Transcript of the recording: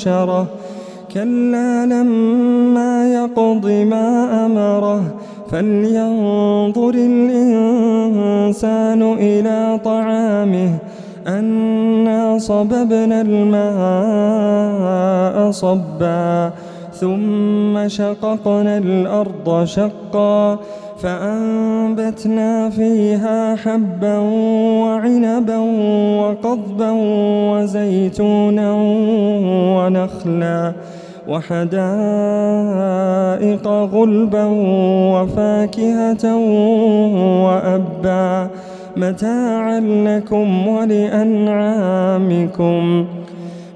أنشره كلا لما يقض ما أمره فلينظر الإنسان إلى طعامه. أنا صببنا الماء صبا. ثم شققنا الأرض شقا فأنبتنا فيها حبا وعنبا وقضبا وزيتونا ونخلا وحدائق غلبا وفاكهة وأبا متاعا لكم ولأنعامكم